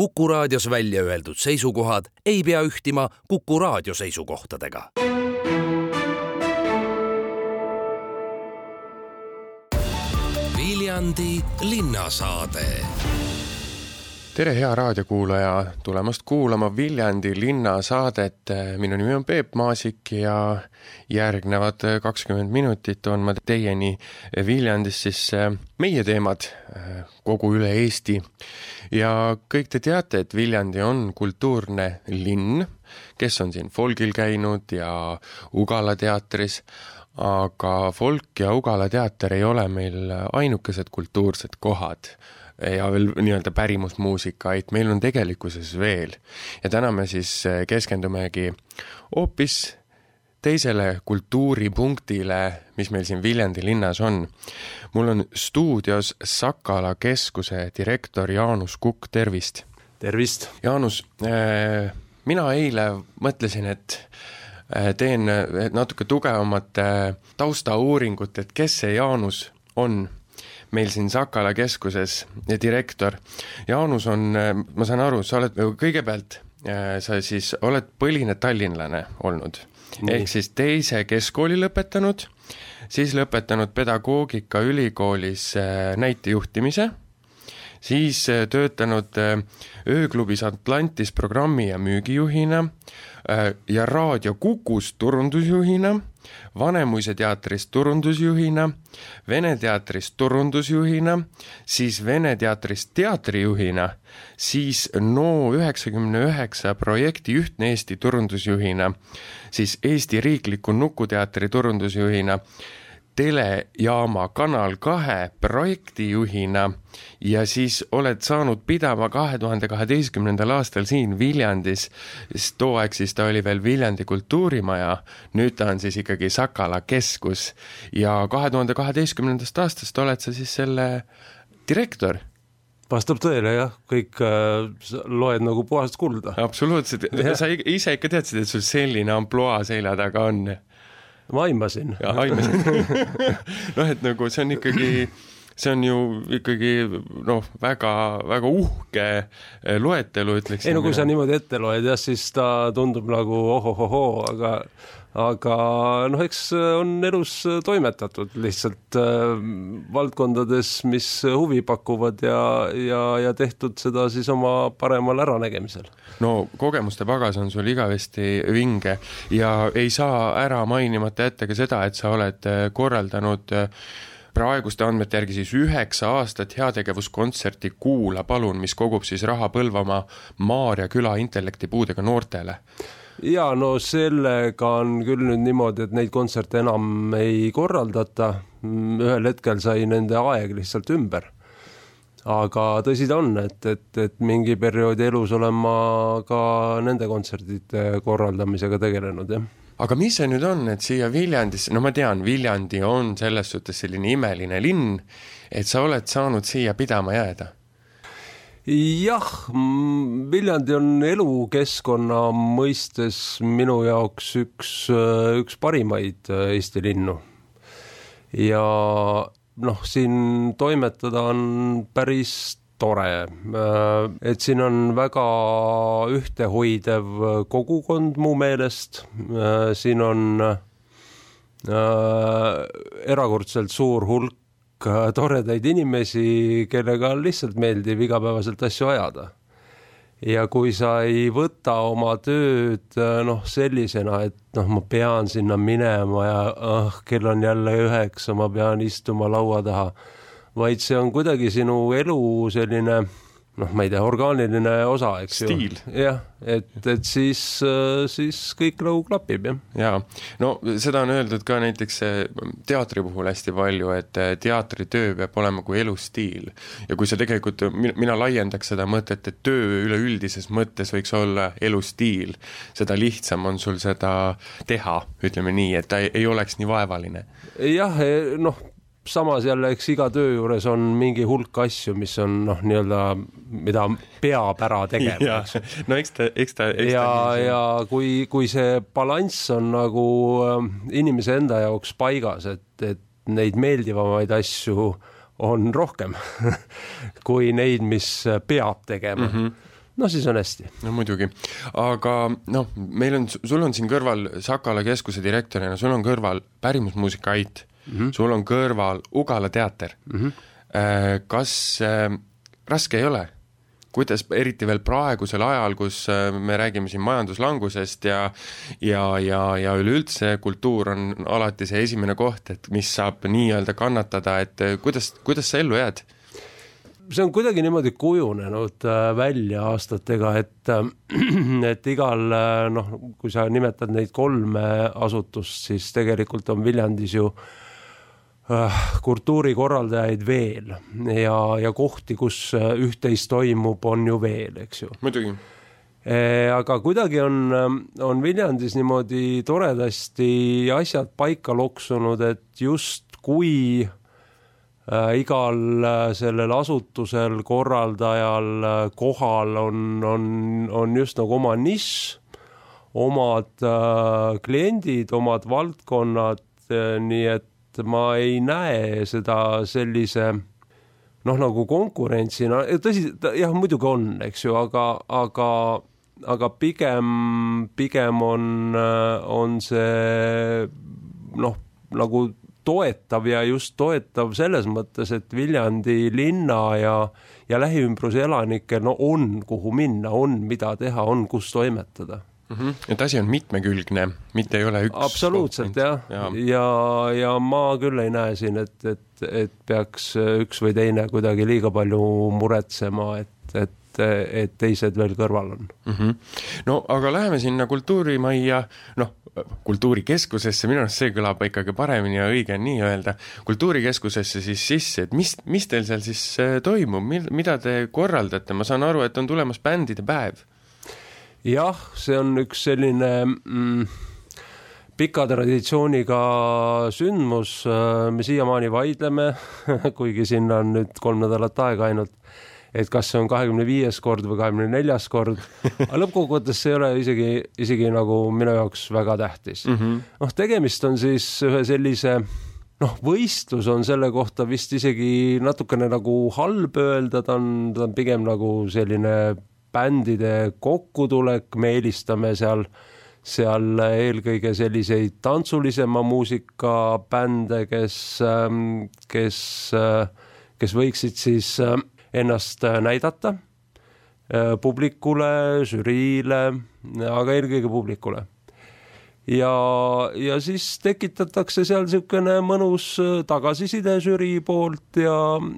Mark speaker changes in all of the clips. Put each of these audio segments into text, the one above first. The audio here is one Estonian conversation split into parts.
Speaker 1: Kuku raadios välja öeldud seisukohad ei pea ühtima Kuku raadio seisukohtadega. Viljandi linnasaade
Speaker 2: tere, hea raadiokuulaja, tulemast kuulama Viljandi linnasaadet. minu nimi on Peep Maasik ja järgnevad kakskümmend minutit on ma teieni Viljandis siis eh, meie teemad eh, kogu üle Eesti. ja kõik te teate, et Viljandi on kultuurne linn, kes on siin folgil käinud ja Ugala teatris aga folk ja Ugala teater ei ole meil ainukesed kultuursed kohad ja veel nii-öelda pärimusmuusikaid meil on tegelikkuses veel. ja täna me siis eh, keskendumegi hoopis teisele kultuuripunktile, mis meil siin Viljandi linnas on. mul on stuudios Sakala keskuse direktor Jaanus Kukk, tervist!
Speaker 3: tervist!
Speaker 2: Jaanus, eh, mina eile mõtlesin, et eh, teen natuke tugevamat taustauuringut, et kes see Jaanus on meil siin Sakala keskuses direktor. Jaanus on, ma saan aru, sa oled kõigepealt, äh, sa siis oled põline tallinlane olnud, ehk siis teise keskkooli lõpetanud, siis lõpetanud pedagoogikaülikoolis äh, näitejuhtimise siis äh, töötanud ööklubis Atlantis programmi- ja müügijuhina ja Raadio Kukus turundusjuhina Vanemuise teatris turundusjuhina, Vene teatris turundusjuhina, siis Vene teatris teatrijuhina, siis NO üheksakümne üheksa projekti Ühtne Eesti turundusjuhina, siis Eesti Riikliku Nukuteatri turundusjuhina telejaama Kanal kahe projektijuhina ja siis oled saanud pidama kahe tuhande kaheteistkümnendal aastal siin Viljandis, sest too aeg siis ta oli veel Viljandi kultuurimaja, nüüd ta on siis ikkagi Sakala keskus. Ja kahe tuhande kaheteistkümnendast aastast oled sa siis selle direktor.
Speaker 3: Vastab tõele jah, kõik äh, loed nagu puhast kulda.
Speaker 2: absoluutselt, sa ise ikka teadsid, et sul selline ampluaa selja taga on
Speaker 3: ma aimasin.
Speaker 2: aimasid noh, et nagu see on ikkagi, see on ju ikkagi noh, väga, väga uhke eh, loetelu, ütleksin.
Speaker 3: ei no kui sa niimoodi ette loed jah, siis ta tundub nagu ohohohoo, aga aga noh, eks on elus toimetatud lihtsalt äh, valdkondades, mis huvi pakuvad ja, ja, ja tehtud seda siis oma paremal äranägemisel.
Speaker 2: no kogemuste pagas on sul igavesti vinge ja ei saa ära mainimata jätta ka seda, et sa oled äh, korraldanud äh, praeguste andmete järgi siis üheksa aastat heategevuskontserti Kuula palun, mis kogub siis raha Põlvamaa Maarja küla intellektipuudega noortele
Speaker 3: ja no sellega on küll nüüd niimoodi, et neid kontserte enam ei korraldata. ühel hetkel sai nende aeg lihtsalt ümber. aga tõsi ta on, et, et, et mingi perioodi elus olen ma ka nende kontsertide korraldamisega tegelenud, jah
Speaker 2: aga mis see nüüd on, et siia Viljandisse, no ma tean, Viljandi on selles suhtes selline imeline linn, et sa oled saanud siia pidama jääda
Speaker 3: jah, Viljandi on elukeskkonna mõistes minu jaoks üks, üks parimaid äh, Eesti linnu. ja noh, siin toimetada on päris tore, äh, et siin on väga ühtehoidev kogukond mu meelest, äh, siin on erakordselt suur hulk toredaid inimesi, kellega lihtsalt meeldiv igapäevaselt asju ajada. ja kui sa ei võta oma tööd noh, sellisena, et noh, ma pean sinna minema ja ah, kell on jälle üheksa, ma pean istuma laua taha, vaid see on kuidagi sinu elu selline noh, ma ei tea, orgaaniline osa, eks
Speaker 2: Stiil.
Speaker 3: ju. jah, et, et siis, siis kõik nagu klapib, jah.
Speaker 2: jaa, no seda on öeldud ka näiteks eh, teatri puhul hästi palju, et eh, teatritöö peab olema kui elustiil. ja kui sa tegelikult, mina laiendaks seda mõtet, et töö üleüldises mõttes võiks olla elustiil, seda lihtsam on sul seda teha, ütleme nii, et ta ei, oleks nii vaevaline.
Speaker 3: jah, eh, noh samas jälle, eks iga töö juures on mingi hulk asju, mis on noh, nii-öelda, mida peab ära tegema,
Speaker 2: eks. no eks ta, eks ta.
Speaker 3: ja, ja kui, kui see balanss on nagu äh, inimese enda jaoks paigas, et, et neid meeldivamaid asju on rohkem kui neid, mis peab tegema mm. -hmm noh, siis on hästi.
Speaker 2: no muidugi, aga noh, meil on, sul on siin kõrval Sakala keskuse direktorina, sul on kõrval pärimusmuusika Ait mm, -hmm. sul on kõrval Ugala teater mm. -hmm. Kas äh, raske ei ole? kuidas eriti veel praegusel ajal, kus äh, me räägime siin majanduslangusest ja ja, ja, ja üleüldse kultuur on alati see esimene koht, et mis saab nii-öelda kannatada, et äh, kuidas, kuidas sa ellu jääd?
Speaker 3: see on kuidagi niimoodi kujunenud äh, välja aastatega, et, äh, et igal äh, noh, kui sa nimetad neid kolme asutust, siis tegelikult on Viljandis ju kultuurikorraldajaid veel ja, ja kohti, kus üht-teist toimub, on ju veel, eks ju.
Speaker 2: muidugi
Speaker 3: aga kuidagi on, on Viljandis niimoodi toredasti asjad paika loksunud, et justkui Äh, igal äh, sellel asutusel, korraldajal, äh, kohal on, on, on just nagu oma nišš, omad kliendid, omad valdkonnad, nii et ma ei näe seda sellise noh, nagu konkurentsina, tõsi, jah, muidugi on, eks ju, aga, aga aga pigem, pigem on, on see noh, nagu toetav ja just toetav selles mõttes, et Viljandi linna ja, ja lähiümbruse elanikel no on, kuhu minna, on, mida teha, on, kus toimetada
Speaker 2: mm. -hmm. et asi on mitmekülgne, mitte ei ole üks
Speaker 3: absoluutselt jah, ja, ja, ja, ma küll ei näe siin, et, et, et peaks üks või teine kuidagi liiga palju muretsema, et, et et teised veel kõrval on
Speaker 2: mm. -hmm. no aga läheme sinna kultuurimajja, noh, kultuurikeskusesse, minu arust see kõlab ikkagi paremini ja õige on nii öelda, kultuurikeskusesse siis sisse, et mis, mis teil seal siis äh, toimub, mil-, mida te korraldate, ma saan aru, et on tulemas bändide päev?
Speaker 3: Jah, see on üks selline mm, pika traditsiooniga sündmus, äh, me siiamaani vaidleme kuigi sinna on nüüd kolm nädalat aega ainult et kas see on kahekümne viies kord või kahekümne neljas kord, aga lõppkokkuvõttes see ei ole isegi, isegi nagu minu jaoks väga tähtis. Mm -hmm.. noh, tegemist on siis ühe sellise noh, võistlus on selle kohta vist isegi natukene nagu halb öelda, ta on, ta on pigem nagu selline bändide kokkutulek, me eelistame seal seal eelkõige selliseid tantsulisema muusika bände, kes, ähm, kes, äh, kes võiksid siis äh, ennast äh, näidata publikule, žüriile, aga eelkõige publikule. ja, ja siis tekitatakse seal niisugune mõnus tagasiside žürii poolt ja,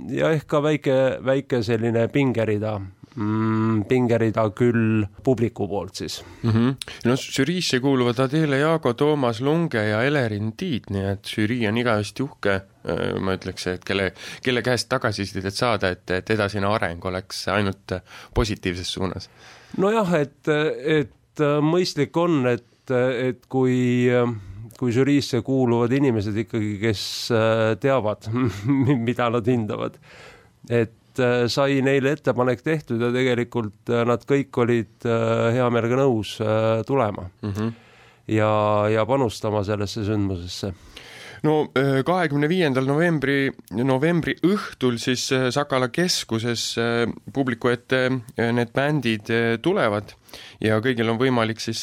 Speaker 3: ja ehk ka väike, väike selline pingerida mm, pingerida küll publiku poolt siis
Speaker 2: mm. -hmm. no žüriisse kuuluvad Adele Jaago, Toomas Lunge ja Elerin Tiit, nii et žürii on igavesti uhke, äh, ma ütleks, et kelle, kelle käest tagasisidet saada, et, et edasine areng oleks ainult positiivses suunas.
Speaker 3: nojah, et, et mõistlik on, et, et kui kui žüriisse kuuluvad inimesed ikkagi, kes teavad, mida nad hindavad, et Äh, sai neile ettepanek tehtud ja tegelikult äh, nad kõik olid äh, hea meelega nõus tulema mm. -hmm. ja, ja panustama sellesse sündmusesse
Speaker 2: no kahekümne viiendal novembri, novembri õhtul siis Sakala keskuses publiku ette need bändid tulevad ja kõigil on võimalik siis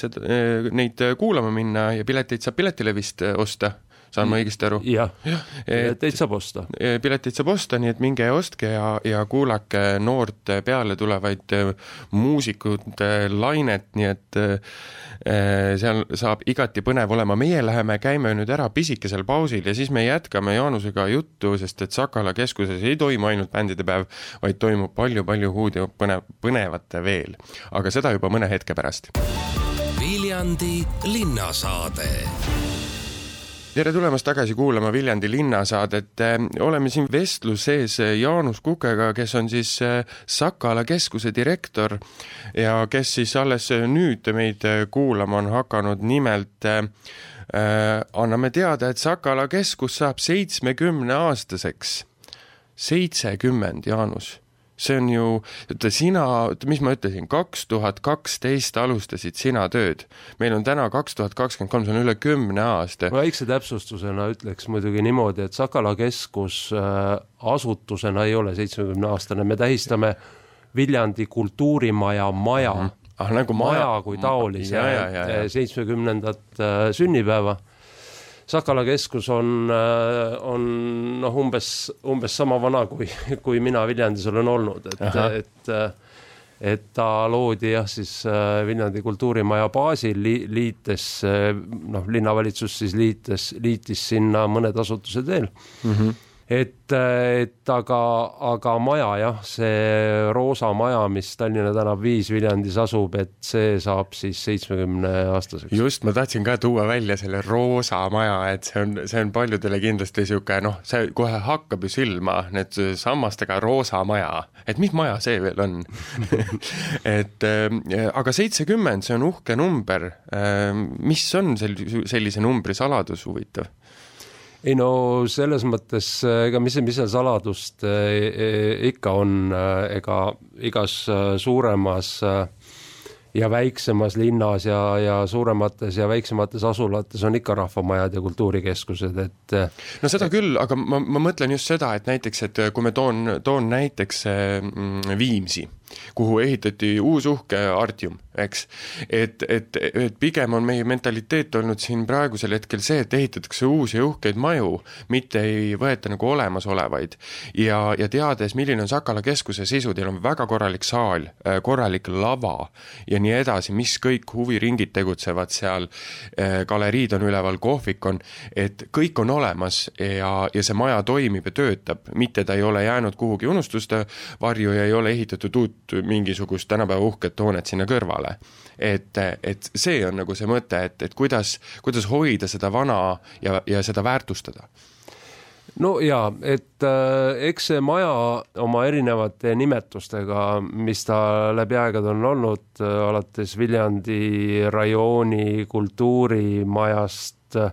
Speaker 2: neid kuulama minna ja pileteid saab Piletilevist osta saan ma õigesti aru?
Speaker 3: jah ja,, pileteid saab osta.
Speaker 2: pileteid saab osta, nii et minge ja ostke ja, ja kuulake noort peale tulevaid äh, muusikute lainet, nii et äh, seal saab igati põnev olema, meie läheme, käime nüüd ära pisikesel pausil ja siis me jätkame Jaanusega juttu, sest et Sakala keskuses ei toimu ainult bändide päev, vaid toimub palju-palju uut ja põnev, põnevat veel. aga seda juba mõne hetke pärast.
Speaker 1: Viljandi linnasaade
Speaker 2: tere tulemast tagasi kuulama Viljandi linnasaadet. oleme siin vestluses Jaanus Kukega, kes on siis äh, Sakala keskuse direktor ja kes siis alles nüüd meid kuulama on hakanud, nimelt äh, anname teada, et Sakala keskus saab seitsmekümne aastaseks. seitsekümmend, Jaanus see on ju, ütle sina, mis ma ütlesin, kaks tuhat kaksteist alustasid sina tööd. meil on täna kaks tuhat kakskümmend kolm, see on üle kümne aasta.
Speaker 3: väikse täpsustusena ütleks muidugi niimoodi, et Sakala keskus äh, asutusena ei ole seitsmekümne aastane, me tähistame Viljandi kultuurimaja maja mm, -hmm.
Speaker 2: ah, nagu
Speaker 3: maja, maja kui taolise seitsmekümnendat äh, sünnipäeva. Sakala keskus on, äh, on noh, umbes, umbes sama vana, kui, kui mina Viljandis olen olnud, et, et äh, et ta loodi jah, siis äh, Viljandi kultuurimaja baasil li, liites noh, linnavalitsus siis liites, liitis sinna mõned asutused veel mm. -hmm et, et aga, aga maja jah, see roosa maja, mis Tallinna tänav viis Viljandis asub, et see saab siis seitsmekümne aastaseks.
Speaker 2: just, ma tahtsin ka tuua välja selle roosa maja, et see on, see on paljudele kindlasti niisugune noh, see kohe hakkab ju silma, need sammastega roosa maja, et mis maja see veel on et äh, aga seitsekümmend, see on uhke number äh,, mis on sel-, sellise numbri saladus, huvitav?
Speaker 3: Ei no selles mõttes, ega mis, mis seal saladust e, ikka on, ega igas suuremas ja väiksemas linnas ja, ja suuremates ja väiksemates asulates on ikka rahvamajad ja kultuurikeskused, et
Speaker 2: no seda küll, aga ma, ma mõtlen just seda, et näiteks, et kui me toon, toon näiteks mm, Viimsi kuhu ehitati uus uhke Artium, eks. et, et, et pigem on meie mentaliteet olnud siin praegusel hetkel see, et ehitatakse uusi ja uhkeid maju, mitte ei võeta nagu olemasolevaid. ja, ja teades, milline on Sakala keskuse sisu, teil on väga korralik saal, äh, korralik lava ja nii edasi, mis kõik huviringid tegutsevad seal, äh, galeriid on üleval, kohvik on, et kõik on olemas ja, ja see maja toimib ja töötab, mitte ta ei ole jäänud kuhugi unustuste varju ja ei ole ehitatud uut uut mingisugust tänapäeva uhket hoonet sinna kõrvale. et, et see on nagu see mõte, et, et kuidas, kuidas hoida seda vana ja, ja seda väärtustada
Speaker 3: no jaa, et äh, eks see maja oma erinevate nimetustega, mis ta läbi aegade on olnud äh,, alates Viljandi rajooni kultuurimajast äh,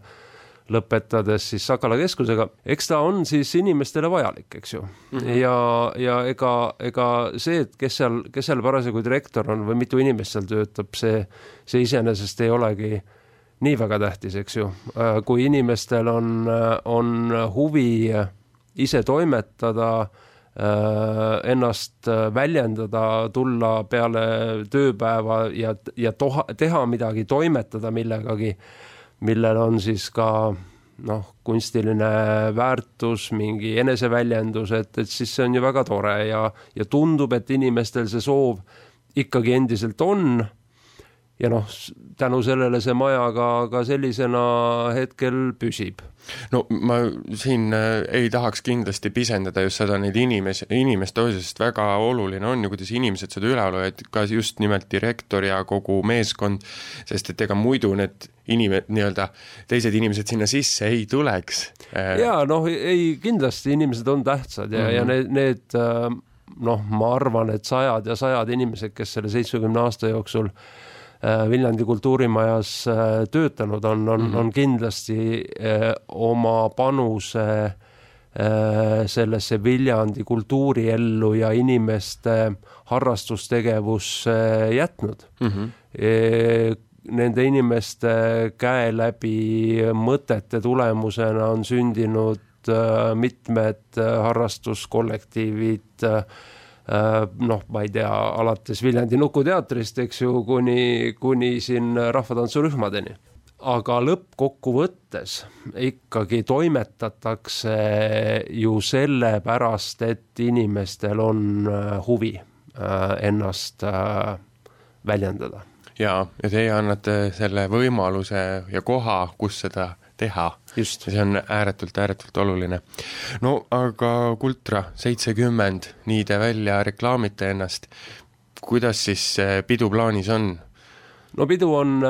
Speaker 3: lõpetades siis Sakala keskusega, eks ta on siis inimestele vajalik, eks ju mm. -hmm. ja, ja ega, ega see, et kes seal, kes seal parasjagu direktor on või mitu inimest seal töötab, see, see iseenesest ei olegi nii väga tähtis, eks ju. Äh, kui inimestel on, on huvi ise toimetada, äh, ennast väljendada, tulla peale tööpäeva ja, ja toha, teha midagi, toimetada millegagi millel on siis ka noh, kunstiline väärtus, mingi eneseväljendus, et, et siis see on ju väga tore ja, ja tundub, et inimestel see soov ikkagi endiselt on. ja noh, tänu sellele see maja ka, ka sellisena hetkel püsib
Speaker 2: no ma siin äh, ei tahaks kindlasti pisendada just seda neid inimesi, inimeste osa, sest väga oluline on ju, kuidas inimesed seda üleval hoiavad, ka just nimelt direktor ja kogu meeskond, sest et ega muidu need inim-, nii-öelda teised inimesed sinna sisse ei tuleks.
Speaker 3: Äh, jaa, noh, ei kindlasti inimesed on tähtsad ja mm, -hmm. ja mhm. need, need äh, noh, ma arvan, et sajad ja sajad inimesed, kes selle seitsmekümne aasta jooksul äh, Äh, Viljandi kultuurimajas äh, töötanud on, on mm, -hmm. on kindlasti äh, oma panuse sellesse Viljandi kultuuriellu ja inimeste harrastustegevusse jätnud mm. -hmm. Nende inimeste käe läbi mõtete tulemusena on sündinud mitmed harrastuskollektiivid Äh, noh, ma ei tea, alates Viljandi Nukuteatrist, eks ju, kuni, kuni siin rahvatantsurühmadeni. aga lõppkokkuvõttes ikkagi toimetatakse ju sellepärast, et inimestel on äh, huvi äh, ennast väljendada.
Speaker 2: jaa, ja teie annate selle võimaluse ja koha, kus seda teha. ja see on ääretult, ääretult oluline. no aga Kultra seitsekümmend, nii te välja reklaamite ennast, kuidas siis pidu plaanis on?
Speaker 3: no pidu on,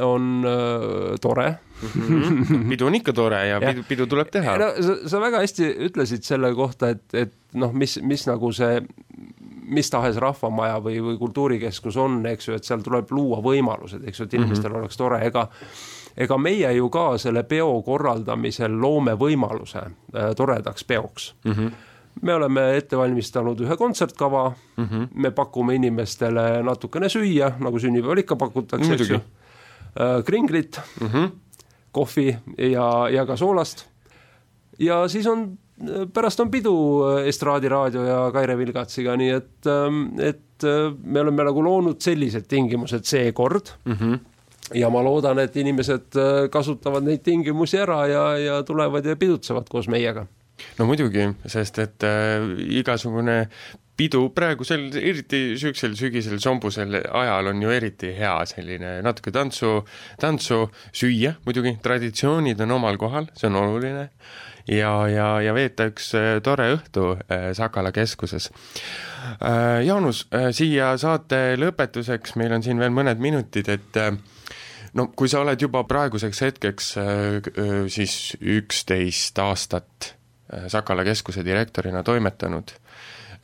Speaker 3: on äh, tore
Speaker 2: mm. -hmm. pidu on ikka tore ja, ja pidu, pidu tuleb teha.
Speaker 3: no sa, sa väga hästi ütlesid selle kohta, et, et noh, mis, mis nagu see mis tahes rahvamaja või, või kultuurikeskus on, eks ju, et seal tuleb luua võimalused, eks ju, et inimestel mm -hmm. oleks tore, ega ega meie ju ka selle peo korraldamisel loome võimaluse äh, toredaks peoks mm. -hmm me oleme ette valmistanud ühe kontsertkava mm, -hmm. me pakume inimestele natukene süüa, nagu sünnipäeval ikka pakutakse, eks ju äh,, kringlit mm, -hmm. kohvi ja, ja ka soolast. ja siis on pärast on pidu Estraadi raadio ja Kaire Vilgatsiga, nii et, ähm, et äh, me oleme nagu loonud sellised tingimused seekord mm. -hmm ja ma loodan, et inimesed äh, kasutavad neid tingimusi ära ja, ja tulevad ja pidutsevad koos meiega.
Speaker 2: No muidugi, sest et äh, igasugune pidu praegusel, eriti niisugusel sügisel, sombusel ajal on ju eriti hea selline natuke tantsu, tantsu süüa. Muidugi, traditsioonid on omal kohal, see on oluline, ja, ja, ja veeta üks äh, tore õhtu äh, Sakala keskuses. Jaanus, siia saate lõpetuseks, meil on siin veel mõned minutid, et no kui sa oled juba praeguseks hetkeks siis üksteist aastat Sakala keskuse direktorina toimetanud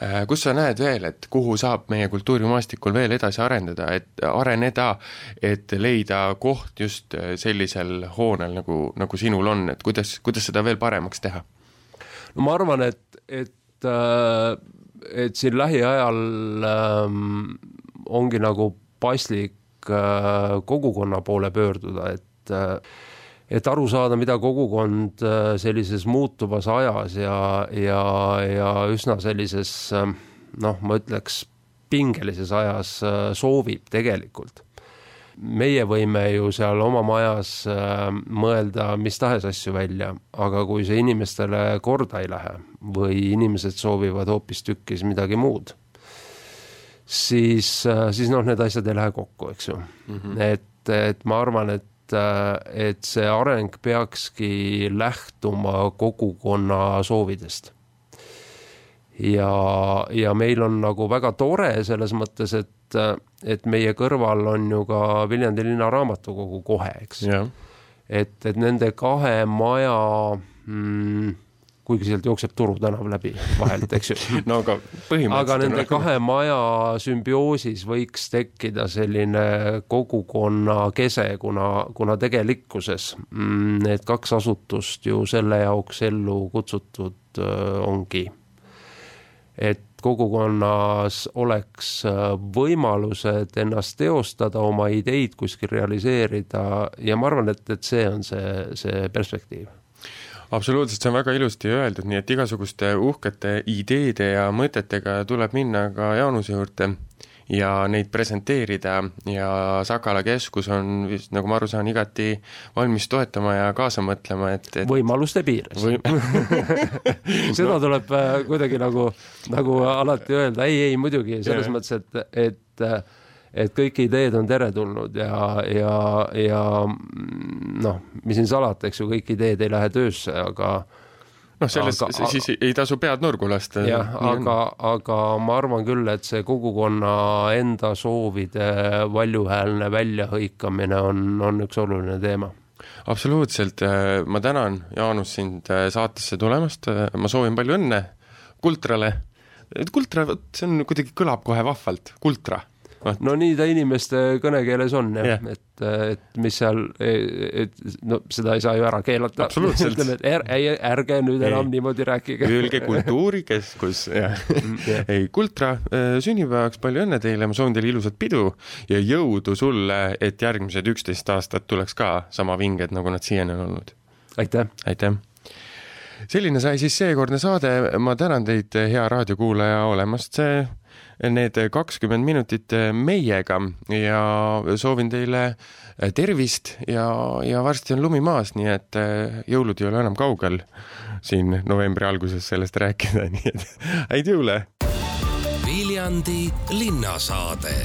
Speaker 2: Äh, kus sa näed veel, et kuhu saab meie kultuurimaastikul veel edasi arendada, et areneda, et leida koht just äh, sellisel hoonel, nagu, nagu sinul on, et kuidas, kuidas seda veel paremaks teha?
Speaker 3: no ma arvan, et, et, äh, et siin lähiajal ähm, ongi nagu paslik kogukonna poole pöörduda, et et aru saada, mida kogukond äh, sellises muutuvas ajas ja, ja, ja üsna sellises äh, noh, ma ütleks pingelises ajas äh, soovib tegelikult. meie võime ju seal oma majas mõelda mis tahes asju välja, aga kui see inimestele korda ei lähe või inimesed soovivad hoopistükkis midagi muud, siis, siis noh, need asjad ei lähe kokku, eks ju mm. -hmm. et, et ma arvan, et et, et see areng peakski lähtuma kogukonna soovidest. ja, ja meil on nagu väga tore selles mõttes, et, et meie kõrval on ju ka Viljandi linna raamatukogu kohe, eks. et, et nende kahe maja mm, kuigi sealt jookseb Turu tänav läbi vahelt, eks ju
Speaker 2: no aga põhimõtteliselt
Speaker 3: aga nende kahe maja sümbioosis võiks tekkida selline kogukonna kese, kuna, kuna tegelikkuses mm, need kaks asutust ju selle jaoks ellu kutsutud ongi. et kogukonnas oleks võimalused ennast teostada, oma ideid kuskil realiseerida ja ma arvan, et, et see on see, see perspektiiv
Speaker 2: absoluutselt, see on väga ilusti öeldud, nii et igasuguste uhkete ideede ja mõtetega tuleb minna ka Jaanuse juurde ja neid presenteerida ja Sakala keskus on vist, nagu ma aru saan, igati valmis toetama ja kaasa mõtlema, et, et
Speaker 3: võimaluste piires või... seda no. tuleb äh, kuidagi nagu, nagu alati öelda, ei, ei muidugi, selles ja. mõttes, et, et äh, et kõik ideed on teretulnud ja, ja, ja noh, mis siin salata, eks ju, kõik ideed ei lähe töösse, aga
Speaker 2: noh, selles aga, siis aga, ei tasu pead nurgu lasta.
Speaker 3: jah, aga, aga ma arvan küll, et see kogukonna enda soovide valjuhäälne väljahõikamine on, on üks oluline teema.
Speaker 2: Absoluutselt, ma tänan, Jaanus, sind saatesse tulemast, ma soovin palju õnne Kultrale. Kultra, vot see on kuidagi, kõlab kohe vahvalt, Kultra
Speaker 3: no nii ta inimeste kõnekeeles on jah yeah., et, et mis seal, et no seda ei saa ju ära keelata. ütleme, et är, ei, ärge nüüd enam ei. niimoodi rääkige.
Speaker 2: Öelge Kultuurikeskus, jah mm, yeah.. ei, Kultra, äh, sünnipäevaks palju õnne teile, ma soovin teile ilusat pidu ja jõudu sulle, et järgmised üksteist aastat tuleks ka sama vinged, nagu nad siiani on olnud.
Speaker 3: aitäh!
Speaker 2: aitäh! selline sai siis seekordne saade, ma tänan teid, hea raadiokuulaja, olemast need kakskümmend minutit meiega ja soovin teile tervist ja, ja varsti on lumi maas, nii et jõulud ei ole enam kaugel siin novembri alguses sellest rääkida, nii et häid jõule!
Speaker 1: Viljandi linnasaade